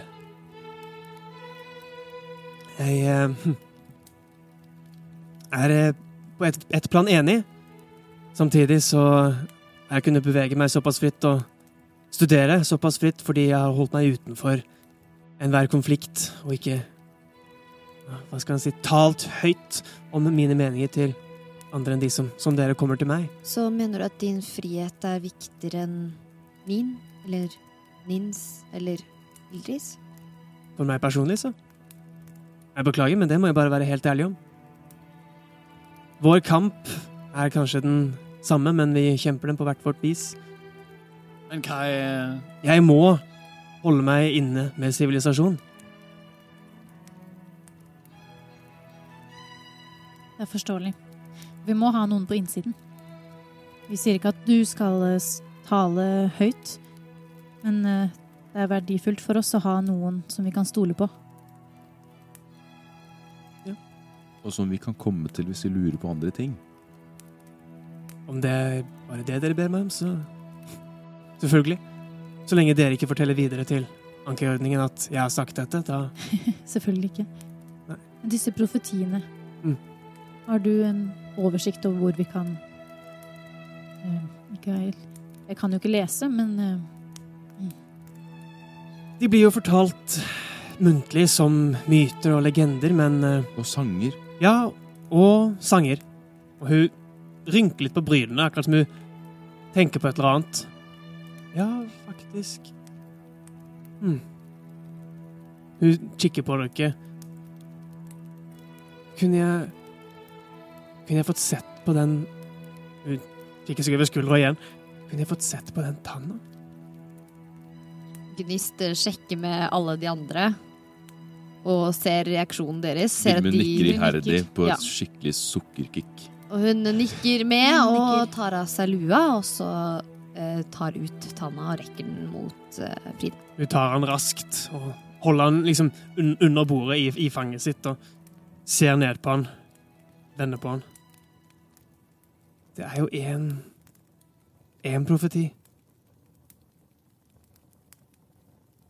Jeg eh, hm, er eh, på et, et plan enig. Samtidig så har jeg kunnet bevege meg såpass fritt og studere såpass fritt fordi jeg har holdt meg utenfor enhver konflikt og ikke hva skal jeg si, talt høyt om mine meninger til andre enn de som, som dere kommer til meg. Så mener du at din frihet er viktigere enn min? Eller Nins? Eller Ildris? For meg personlig, så. Jeg beklager, men det må jeg bare være helt ærlig om. Vår kamp er kanskje den samme, men vi kjemper den på hvert vårt vis. Men hva er Jeg må holde meg inne med sivilisasjon. Det er forståelig. Vi må ha noen på innsiden. Vi sier ikke at du skal eh, tale høyt, men eh, det er verdifullt for oss å ha noen som vi kan stole på. Og som vi kan komme til hvis vi lurer på andre ting. Om det er bare det dere ber meg om, så Selvfølgelig. Så lenge dere ikke forteller videre til ankeordningen at jeg har sagt dette, da Selvfølgelig ikke. Nei. Disse profetiene. Mm. Har du en oversikt over hvor vi kan eh, Mikael Jeg kan jo ikke lese, men eh, De blir jo fortalt muntlig som myter og legender, men eh, Og sanger. Ja, og sanger. Og hun rynker litt på brynene, akkurat som hun tenker på et eller annet. Ja, faktisk. Hm. Hun kikker på dere. Kunne jeg Kunne jeg fått sett på den Hun kikker seg over skuldra igjen. Kunne jeg fått sett på den tanna? Gnist eh, sjekker med alle de andre og ser reaksjonen deres. Ser at Vilmund de nikker iherdig på et Ja. skikkelig sukkerkick. Og hun nikker med Hun og nikker. tar av seg lua, og så eh, tar ut tanna og rekker den mot eh, Frida. Hun tar han raskt og holder han liksom un under bordet i, i fanget sitt og ser ned på han. Vender på han. Det er jo én én profeti.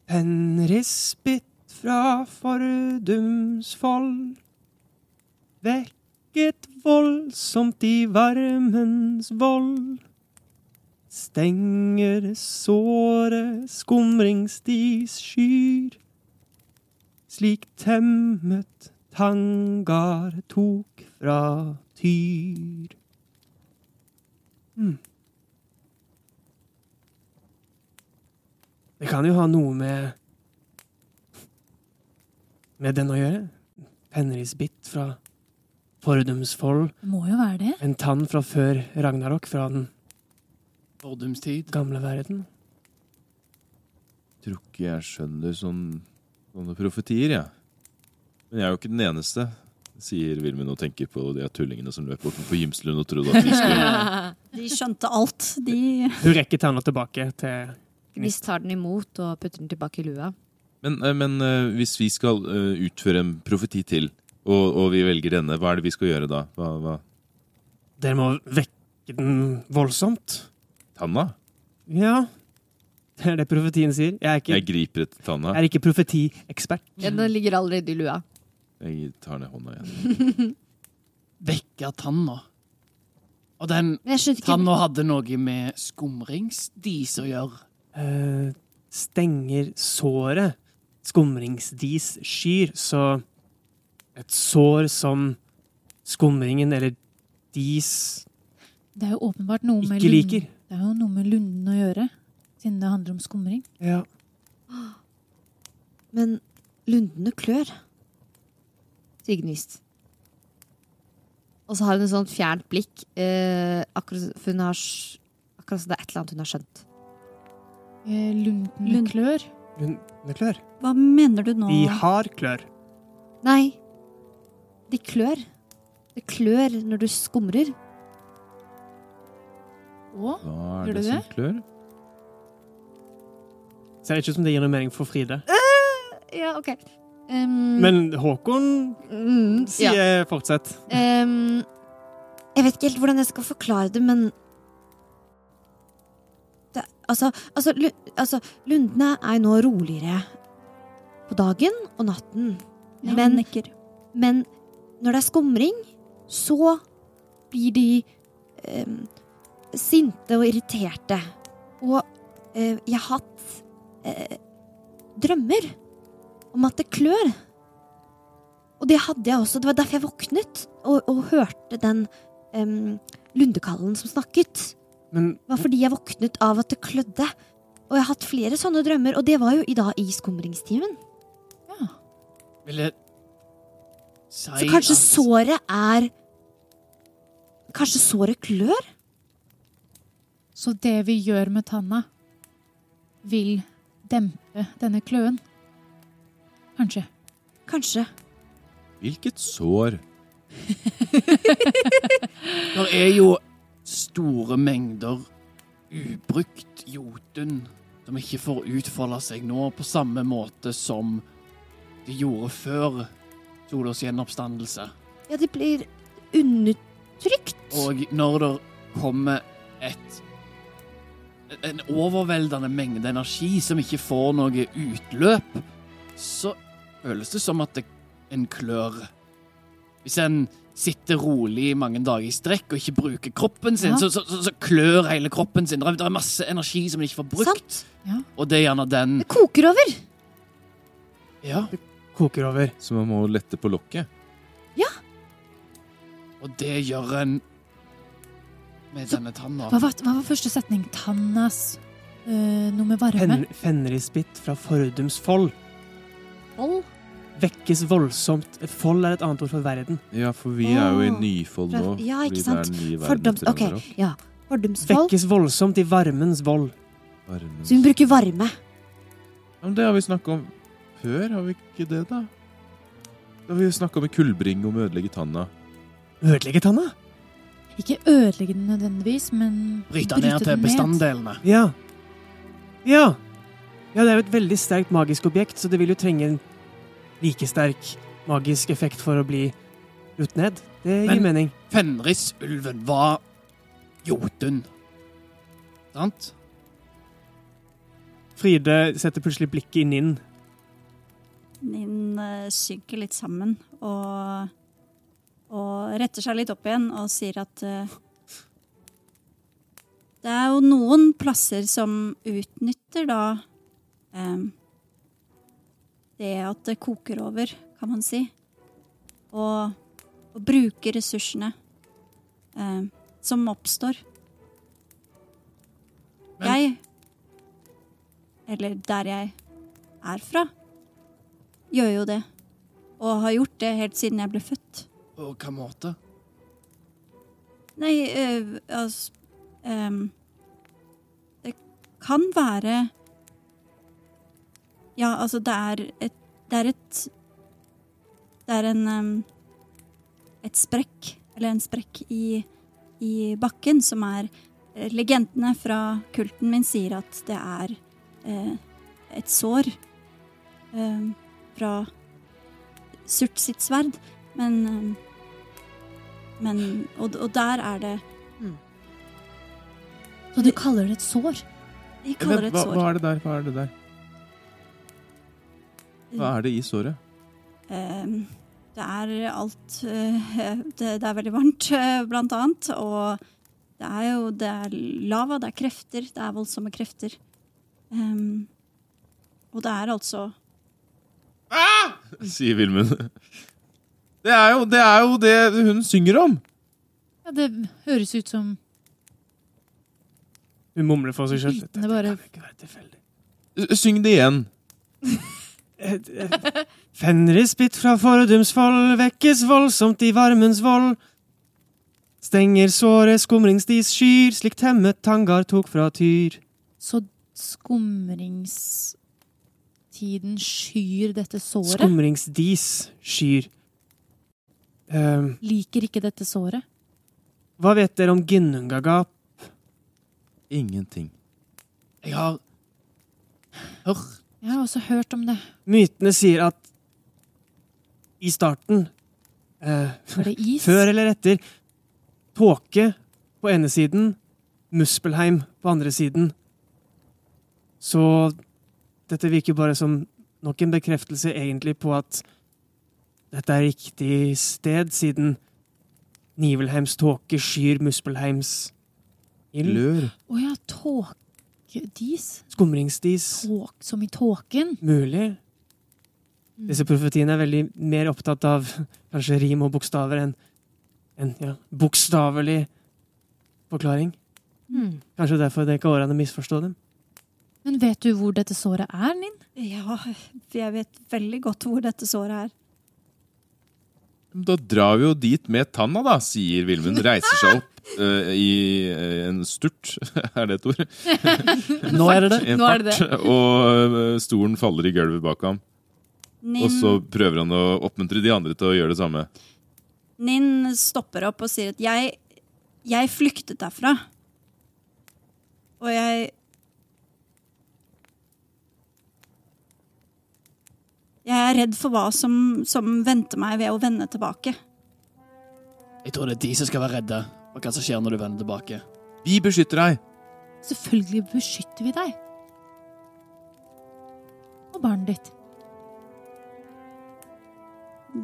Penris fra fordumsfold vekket voldsomt i varmens vold stenger såre skumringsdis skyr. Slik temmet tangar tok fra tyr. Mm. Det kan jo ha noe med med den å gjøre. Henrisbitt fra fordumsfold. det må jo være det. En tann fra før Ragnarok, fra den Oddumstid. gamle verden. Tror ikke jeg skjønner sånn, sånne profetier, jeg. Men jeg er jo ikke den eneste, sier Vilmund og tenker på de tullingene som løp bortenfor Gimslund og trodde at de skulle De skjønte alt. De Hun rekker tanna tilbake til Gnist tar den imot og putter den tilbake i lua. Men, eh, men eh, hvis vi skal eh, utføre en profeti til, og, og vi velger denne, hva er det vi skal gjøre da? Hva, hva? Dere må vekke den voldsomt. Tanna? Ja, det er det profetien sier. Jeg er ikke, Jeg griper etter tanna. jeg er ikke profetiekspert. Ja, den ligger allerede i lua. Jeg tar ned hånda igjen. Vekke tanna. Og den tanna hadde noe med skumringsdis å gjøre. Uh, stenger såret. Skumringsdis skyr, så et sår som skumringen eller dis Det er jo åpenbart noe med liker. Det er jo noe med lunden å gjøre, siden det handler om skumring. Ja. Men lundene klør, sier Gnist. Og så har hun et sånt fjernt blikk, eh, akkurat, for hun har, akkurat som det er et eller annet hun har skjønt. Eh, Lundene Lund- klør. Lundene klør. Hva mener du nå? De har klør. Nei, de klør. Det klør når du skumrer. Å? Hva Gjør er det det som klør? Ser ikke ut som det gir noe mening for Fride. Ja, ok. Um, Men Håkon mm, ja. sier fortsett. Um, jeg vet ikke helt hvordan jeg skal forklare det, men altså, altså, altså, lundene er nå roligere på dagen og natten. Ja, men, men når det er skumring, så blir de eh, sinte og irriterte. Og eh, jeg har hatt eh, drømmer om at det klør. Og det hadde jeg også. Det var derfor jeg våknet og, og hørte den em, lundekallen som snakket. Men Det var fordi jeg våknet av at det klødde. Og jeg har hatt flere sånne drømmer, og det var jo i dag i skumringstimen. Vil jeg si Så kanskje at såret er Kanskje såret klør? Så det vi gjør med tanna, vil dempe denne kløen? Kanskje. Kanskje. Hvilket sår? Det er jo store mengder ubrukt jotun som ikke får utfolde seg nå på samme måte som de gjorde før Solos gjenoppstandelse. Ja, de blir undertrykt. Og når det kommer et en overveldende mengde energi som ikke får noe utløp, så føles det som at det, en klør. Hvis en sitter rolig i mange dager i strekk og ikke bruker kroppen sin, Ja. så, så, så, så klør hele kroppen sin. Det er, masse energi som en ikke får brukt. Sant? Og det er gjerne den Det koker over. Ja, Det Koker over. Så man må lette på lokket. og det gjør en med denne tanna. Hva var, hva var første setning? Tannas øh, Noe med varme? Fen Fenrisbitt fra Fordums fold. Vold. Vekkes voldsomt. Fold er et annet ord for verden. Ja, for vi er jo i Nyfold nå. ja, ikke sant? Fordoms... Ok, ja. Fordomsvold. Vekkes voldsomt i varmens vold. Varmens- Så hun bruker varme. Ja, men det har vi snakka om før, har vi ikke det, da? Da har vi snakka om en kullbring om å ødelegge tanna. Ødelegge tanna? Ikke ødelegge den nødvendigvis, men Bryte ned til bestanddelene. Ja. Ja. Ja, det er jo et veldig sterkt magisk objekt, så det vil jo trenge en like sterk magisk effekt for å bli brutt ned. Det gir Men- mening. Fenrisulven var Jotun. Sant? Fride setter plutselig blikket i Ninn. Ninn uh, synker litt sammen og, og retter seg litt opp igjen og sier at uh, det er jo noen plasser som utnytter da eh, det at det koker over, kan man si. Og, og bruke ressursene eh, som oppstår. Men- Jeg, eller der jeg er fra, gjør jo det. Og har gjort det helt siden jeg ble født. På hva måte? Nei, øh, altså øh, Det kan være Ja, altså, det er et Det er et Det er en um, Et sprekk, eller en sprekk i, i bakken, som er eh, Legendene fra kulten min sier at det er eh, et sår eh, fra Surt sitt sverd, men men, og, og der er det Så du kaller det et sår? Jeg kaller det et hva, sår. hva er det der? Hva er det der? Hva er det i såret? Ehm, det er alt eh, det, er veldig varmt, eh, blant annet. Og det er jo det er lava, det er krefter, det er voldsomme krefter. Ehm, og det er altså Sier Vilmund. Det er, jo, det er jo det hun synger om! Ja, det høres ut som Hun mumler for seg sjøl. Det kan ikke være tilfeldig. Syng det igjen. Fenrisbitt fra Fordumsfold vekkes voldsomt i varmens vold. Stenger såret skumringsdis skyr, slik temmet tangar tok fra tyr. Så skumringstiden skyr dette såret? Skumringsdis skyr. Um, Liker ikke dette såret? hva vet dere om Ginnungagap? Ingenting. Jeg har hørt Jeg har også hørt om det. Mytene sier at i starten eh, Var det is? Før eller etter. Tåke på ene siden, Muspelheim på andre siden. Så dette virker bare som nok en bekreftelse egentlig på at dette er riktig sted, siden Nivelheims tåke skyr Muspelheims ild. Lør. Å ja, tåkedis? Skumringsdis. Tåk, som i tåken? Mulig. Disse profetiene er veldig mer opptatt av kanskje rim og bokstaver enn en ja, bokstavelig forklaring. Mm. Kanskje derfor det ikke går an å misforstå dem. Men vet du hvor dette såret er, Ninn? Ja, jeg vet veldig godt hvor dette såret er. Da drar vi jo dit med tanna, da, sier Vilmund. Reiser seg opp eh, i eh, en sturt, er det et ord? Nå er det det. En Nå det fart, og eh, stolen faller i gulvet bak ham. Nin, Og så prøver han å oppmuntre de andre til å gjøre det samme. Nin stopper opp og sier at jeg, jeg flyktet derfra. Og jeg Jeg er redd for hva som, som venter meg ved å vende tilbake. Jeg tror det er de som skal være redde for hva som skjer når du vender tilbake. Vi beskytter deg! Selvfølgelig beskytter vi deg. Og barnet ditt.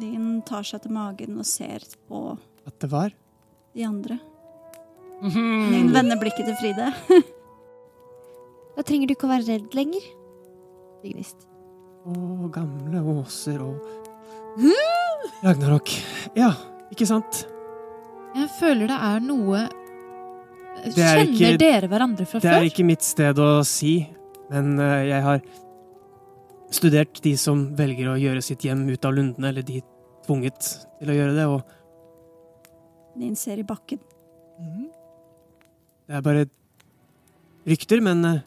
Din tar seg til magen og ser på At det var? de andre. Mhm. Din vender blikket til Fride. Da trenger du ikke å være redd lenger. Signist. Å, gamle åser og Ragnarok. Ja, ikke sant? Jeg føler det er noe Det er Kjenner ikke- dere hverandre fra Det er ikke mitt sted å si, men eh, jeg har studert de som velger å gjøre sitt hjem ut av lundene, eller de tvunget til å gjøre det, og Din ser i bakken. det er bare rykter, men eh,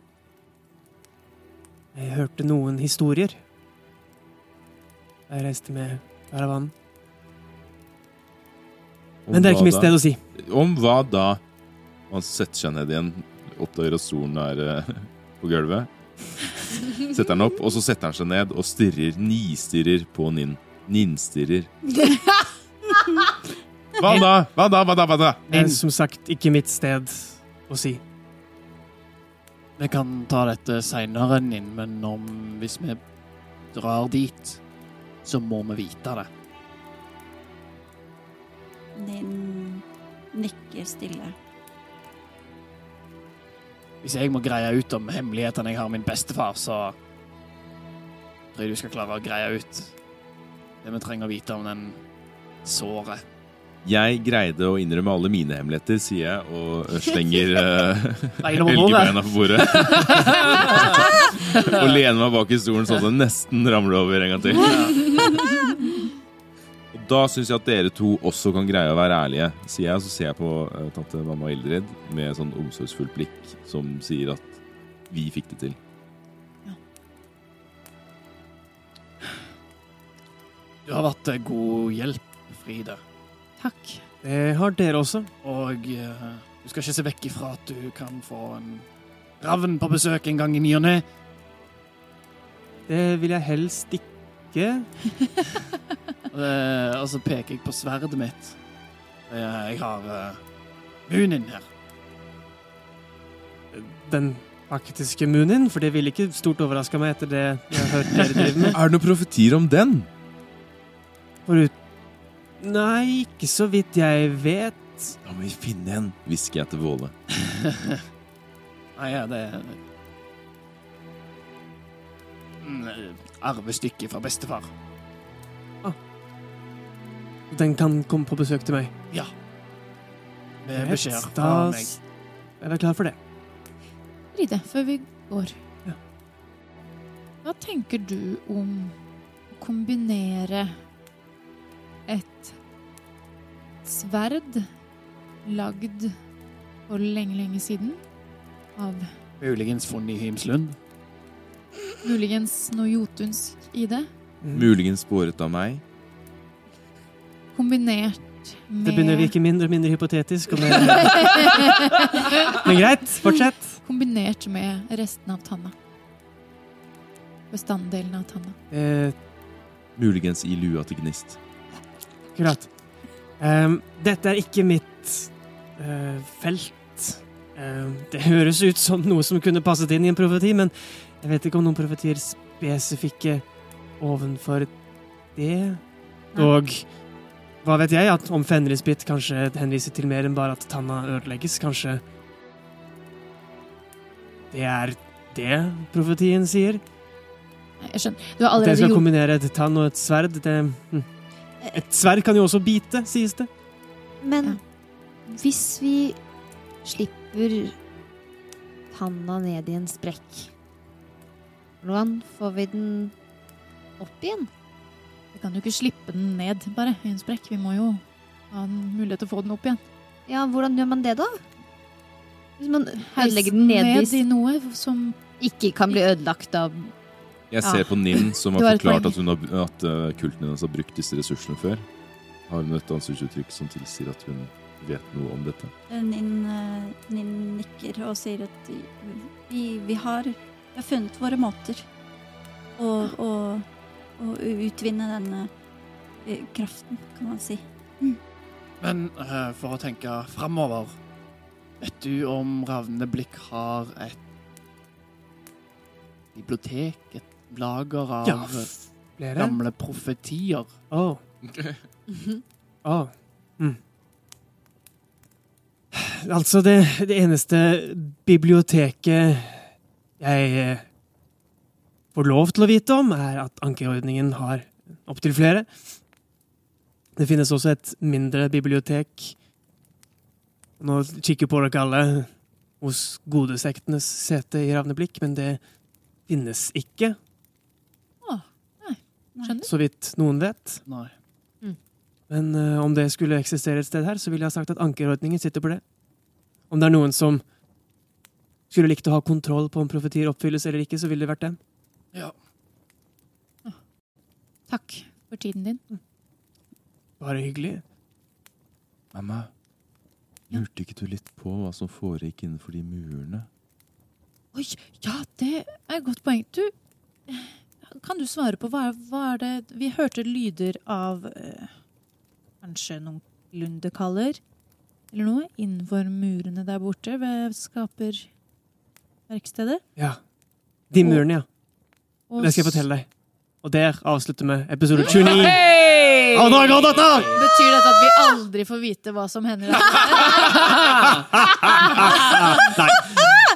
jeg hørte noen historier da jeg reiste med karavanen. Men det er ikke mitt sted å si. Om hva da? Han setter seg ned igjen, oppdager at stolen er eh, på gulvet. Setter den opp, og så setter han seg ned og stirrer, nistirrer på Ninn. Ninnstirrer. Hva da? Hva da? Hva da? Hva da? Det er som sagt ikke mitt sted å si. Vi kan ta dette seinere, Ninn, men om, hvis vi drar dit, så må vi vite det. Din nikker stille. Hvis jeg må greie ut om hemmelighetene jeg har min bestefar, så tror jeg du skal klare å greie ut det vi trenger å vite om den såret. Jeg greide å innrømme alle mine hemmeligheter, sier jeg, og slenger uh, bordet. elgebeina på bordet. og lener meg bak i stolen sånn at den nesten ramler over en gang til. Da syns jeg at dere to også kan greie å være ærlige, sier jeg. Så ser jeg på uh, tante mamma Ildrid med sånn omsorgsfullt blikk som sier at vi fikk det til. Du har vært til god hjelp, Fride. Takk. Det har dere også. Og uh, du skal ikke se vekk ifra at du kan få en ravn på besøk en gang i ny og ne. Det vil jeg helst ikke. Eh, og så peker jeg på sverdet mitt. Eh, jeg har uh, Munin her. Den aktiske Munin, for det ville ikke stort overraska meg etter det jeg har hørt dere drive med. Er det noen profetier om den? Forut... Nei, ikke så vidt jeg vet. Da må vi finne en, hvisker jeg til Våle. Nei, ja, det er Arvestykket Arvestykke fra bestefar. Den kan komme på besøk til meg. Ja. Med beskjeder Da fra meg. er dere klar for det. Ride, før vi går. Ja. Hva tenker du om å kombinere et sverd lagd for lenge, lenge siden av Muligens funnet i Hymslund. muligens noe jotunsk i det, Mm. Muligens båret av meg. Kombinert med Det begynner å virke mindre og mindre hypotetisk. Og mer... Men greit, fortsett. Kombinert med resten av tanna. Bestanddelen av tanna. Eh, Muligens i lua til Gnist. Akkurat. Um, dette er ikke mitt uh, felt. Ehm, det høres ut som noe som kunne passet inn i en profeti, men jeg vet ikke om noen profetier spesifikke ovenfor det. Og hva vet jeg, at om Fenrisbitt kanskje henviser til mer enn bare at tanna ødelegges, kanskje det er det profetien sier? Jeg skjønner. Du har At jeg allerede skal kombinere et tann og et sverd, det hm. Et sverd kan jo også bite, sies det. Men hvis vi slipper tanna ned i en sprekk, hvordan får vi den opp igjen? Kan jo ikke slippe den ned bare i en sprekk. Vi må jo ha en mulighet til å få den opp igjen. Ja, hvordan gjør man det da? Hvis man legger den ned ned i noe som ikke kan bli ødelagt av Jeg Ja. ser på Ninn, som har forklart at, hun har, at uh, kulten hennes har brukt disse ressursene før. Har hun et ansiktsuttrykk som tilsier at hun vet noe om dette? Nin, eh, Nin nikker og sier at vi, vi, har, vi har funnet våre måter å, å, utvinne denne eh, kraften, kan man si. Men eh, for å tenke framover Vet du om Ravneblikk har et bibliotek? Et lager av Ja, gamle profetier? Å. oh. Mm. Altså, det, det eneste biblioteket jeg eh, får lov til å vite om, er at ankerordningen har opptil flere. Det finnes også et mindre bibliotek. Nå kikker på dere alle hos godesektenes sete i Ravneblikk, men det finnes ikke, Skjønner? så vidt noen vet. Nei. Men uh, om det skulle eksistere et sted her, så ville jeg ha sagt at ankerordningen sitter på det. Om det er noen som skulle likt å ha kontroll på om profetier oppfylles eller ikke, så ville det vært dem. Ja. Takk for tiden din. Bare hyggelig. Mamma, lurte ikke du litt på hva som foregikk innenfor de murene? Oi, ja, det er et godt poeng. Du, kan du svare på hva, hva er det Vi hørte lyder av øh, kanskje noen lundekaller eller noe innenfor murene der borte ved skaperverkstedet. Ja. De murene, ja. Det skal jeg fortelle deg. Og der avslutter vi episode 29 av Drager og Datter! Betyr dette at vi aldri får vite hva som hender? Nei.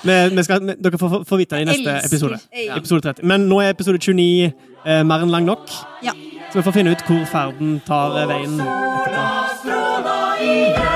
Vi, vi skal, dere får, får vite det i neste episode. Episode 30. Men nå er episode 29 eh, mer enn lang nok. Ja. Så vi får finne ut hvor ferden tar eh, veien etterpå.